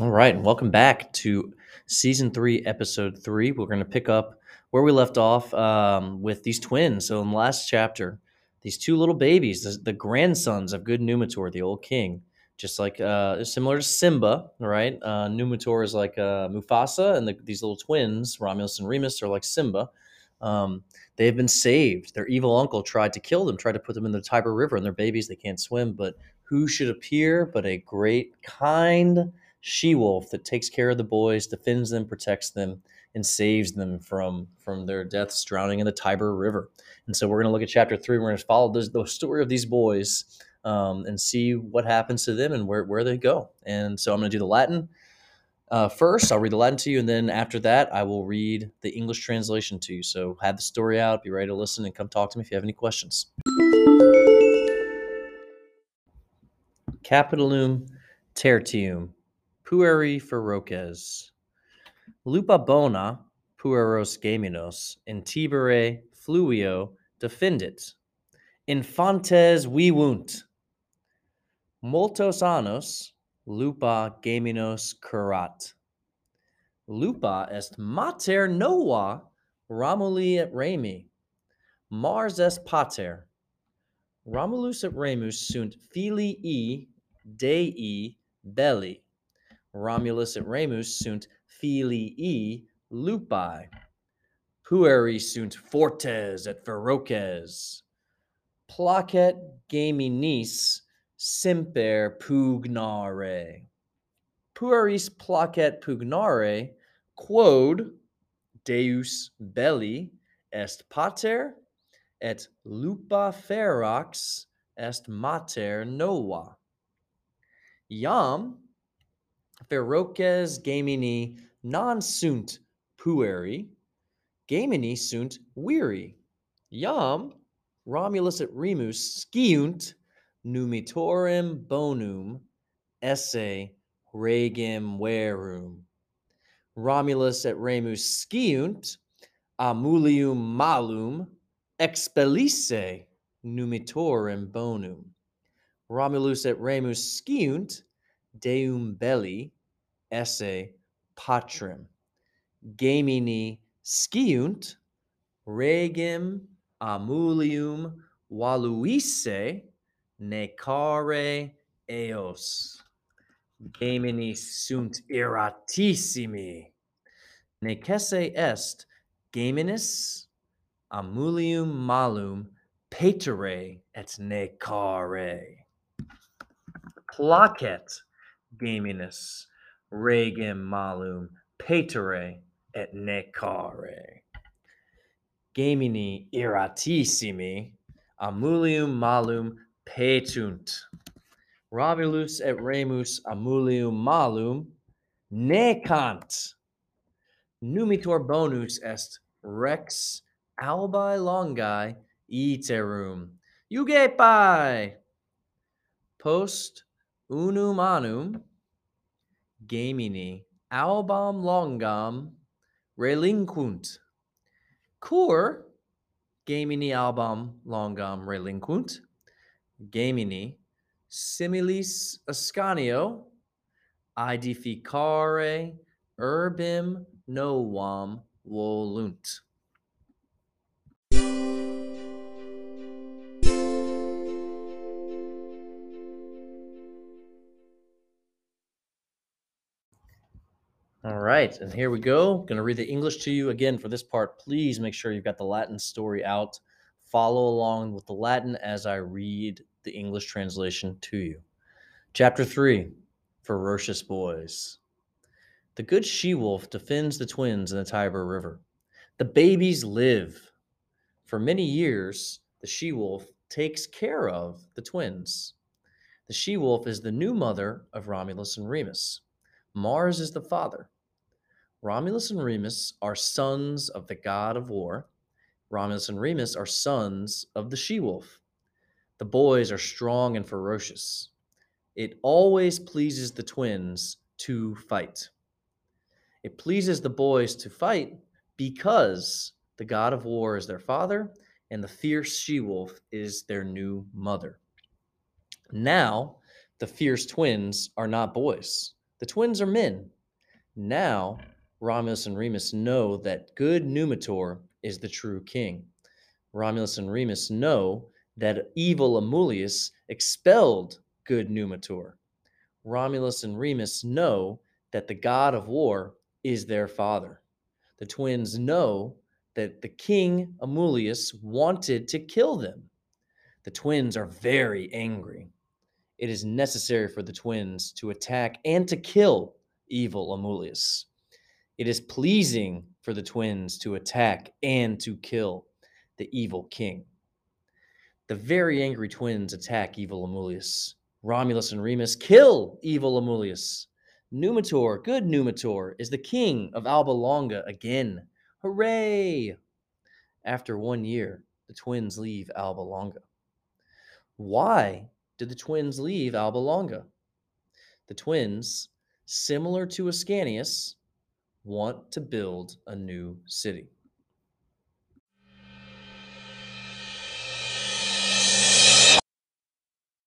All right, and welcome back to season three, episode three. We're going to pick up where we left off um, with these twins. So, in the last chapter, these two little babies, the, the grandsons of good Numitor, the old king, just like uh, similar to Simba, right? Uh, Numitor is like uh, Mufasa, and the, these little twins, Romulus and Remus, are like Simba. Um, they have been saved. Their evil uncle tried to kill them, tried to put them in the Tiber River, and they're babies. They can't swim, but who should appear but a great, kind, she wolf that takes care of the boys, defends them, protects them, and saves them from from their deaths drowning in the Tiber River. And so we're going to look at chapter three. We're going to follow this, the story of these boys um, and see what happens to them and where, where they go. And so I'm going to do the Latin uh, first. I'll read the Latin to you, and then after that, I will read the English translation to you. So have the story out, be ready to listen, and come talk to me if you have any questions. Capitulum tertium Pueri feroces. Lupa bona pueros gaminos in tibere fluio defendit. Infantes vivunt. Multos annos lupa gaminos curat. Lupa est mater nova Romuli et Remi. Mars est pater. Romulus et Remus sunt filii Dei belli. Romulus et Remus sunt filii lupi. Pueri sunt fortes et feroces. Placet gaminis semper pugnare. Pueris placet pugnare quod Deus belli est pater et lupa ferox est mater nova. Iam feroces gamini non sunt pueri, gamini sunt weary. Iam Romulus et Remus sciunt numitorem bonum esse regem verum. Romulus et Remus sciunt amulium malum expellisse numitorem bonum. Romulus et Remus sciunt deum belli esse patrem gamini sciunt regem amulium valuisse necare eos. Gamini sunt iratissimi necesse est gaminis amulium malum patere et necare. Placet gaminis regem malum petere et necare. Gamini iratissimi amulium malum petunt. Romulus et Remus amulium malum necant. Numitor bonus est rex albi longi iterum. Iugepae! Post unum annum gemini album longam relinquunt. Cur gemini album longam relinquunt. Gemini similis ascanio edificare urbim novam volunt right, and here we go. Going to read the English to you again for this part. Please make sure you've got the Latin story out. Follow along with the Latin as I read the English translation to you. Chapter 3 Ferocious Boys. The good she wolf defends the twins in the Tiber River. The babies live. For many years, the she wolf takes care of the twins. The she wolf is the new mother of Romulus and Remus. Mars is the father. Romulus and Remus are sons of the god of war. Romulus and Remus are sons of the she wolf. The boys are strong and ferocious. It always pleases the twins to fight. It pleases the boys to fight because the god of war is their father and the fierce she wolf is their new mother. Now, the fierce twins are not boys The twins are men. Now, Romulus and Remus know that good Numitor is the true king. Romulus and Remus know that evil Amulius expelled good Numitor. Romulus and Remus know that the god of war is their father. The twins know that the king Amulius wanted to kill them. The twins are very angry. It is necessary for the twins to attack and to kill evil Amulius. It is pleasing for the twins to attack and to kill the evil king. The very angry twins attack evil Amulius. Romulus and Remus kill evil Amulius. Numitor, good Numitor, is the king of Alba Longa again. Hooray! After one year, the twins leave Alba Longa. Why did the twins leave Alba Longa? The twins, similar to Ascanius, want to build a new city.